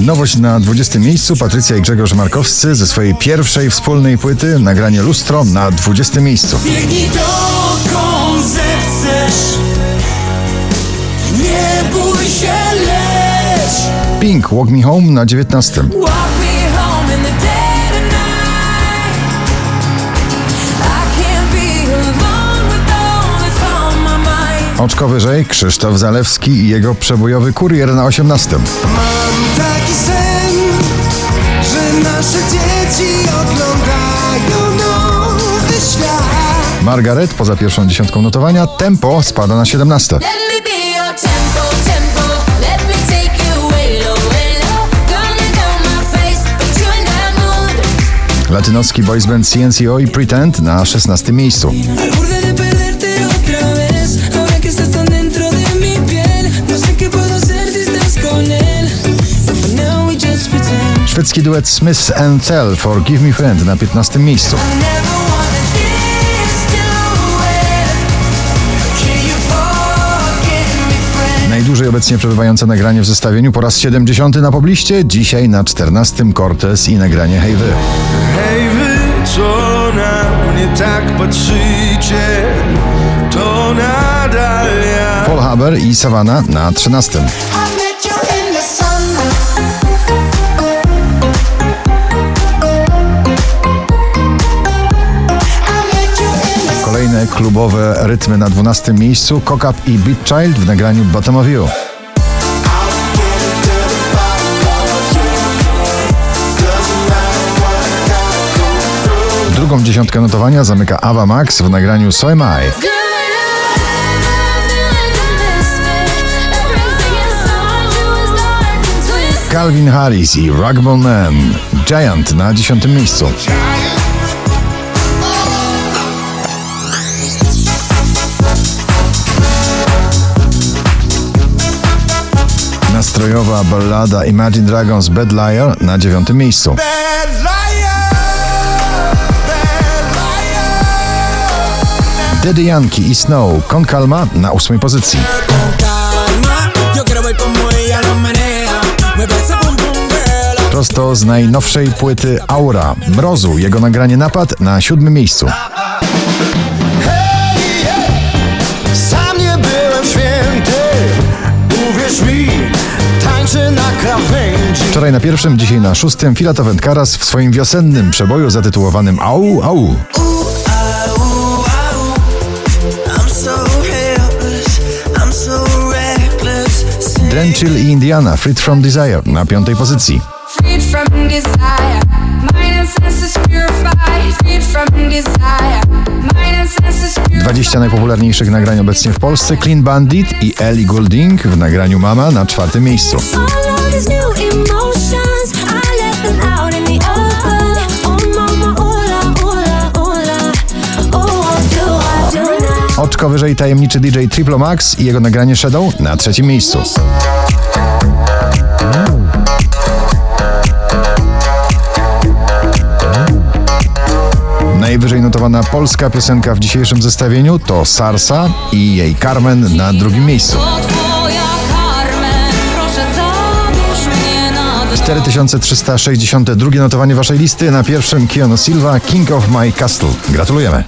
Nowość na 20 miejscu Patrycja i Grzegorz Markowscy ze swojej pierwszej wspólnej płyty nagranie Lustro na 20 miejscu. Biegnij dokąd zechcesz Nie bój się, leć Pink Walk Me Home na 19. Walk me home in the dead of night I can't be alone with all that's on my mind Oczko wyżej Krzysztof Zalewski i jego przebojowy kurier na 18. Taki sen, że nasze dzieci oglądają nowy świat. Margaret poza pierwszą dziesiątką notowania Tempo spada na 17. Let me be your tempo, tempo. Let me take you way low, way low. Gonna go my face, put you in that mood. Latynoski boys band CNCO i Pretend na 16 miejscu. Szwedzki duet Smith and Tell for Give Me Friend na 15 miejscu. Forgive? Najdłużej obecnie przebywające nagranie w zestawieniu po raz 70 na pobliście, dzisiaj na 14 Cortez i nagranie Hey Wy. Hej wy, co na mnie tak patrzycie, to nadal ja. Paul Haber i Savannah na 13. Kolejne klubowe rytmy na 12 miejscu Cock Up i Beat Child w nagraniu Bottom of You. Drugą dziesiątkę notowania zamyka Ava Max w nagraniu So Am I. Calvin Harris i Rugby Man. Giant na 10 miejscu. Nastrojowa ballada Imagine Dragons Bad Liar na 9 miejscu. Daddy Yankee i Snow Con Calma na 8 pozycji. Prosto z najnowszej płyty Aura Mrozu. Jego nagranie Napad na 7 miejscu. Wczoraj na pierwszym, dzisiaj na szóstym. Filato Wędkaras w swoim wiosennym przeboju zatytułowanym Au Au. Drenchill i Indiana Freed From Desire na piątej pozycji. 20 najpopularniejszych nagrań obecnie w Polsce. Clean Bandit i Ellie Goulding w nagraniu Mama na czwartym miejscu. Oczko wyżej tajemniczy DJ Triplo Max i jego nagranie Shadow na trzecim miejscu. Najwyżej notowana polska piosenka w dzisiejszym zestawieniu to Sarsa i jej Carmen na drugim miejscu. To twoja Carmen, proszę zadłuż mnie na 4362 notowanie waszej listy na pierwszym Keanu Silva King of My Castle. Gratulujemy.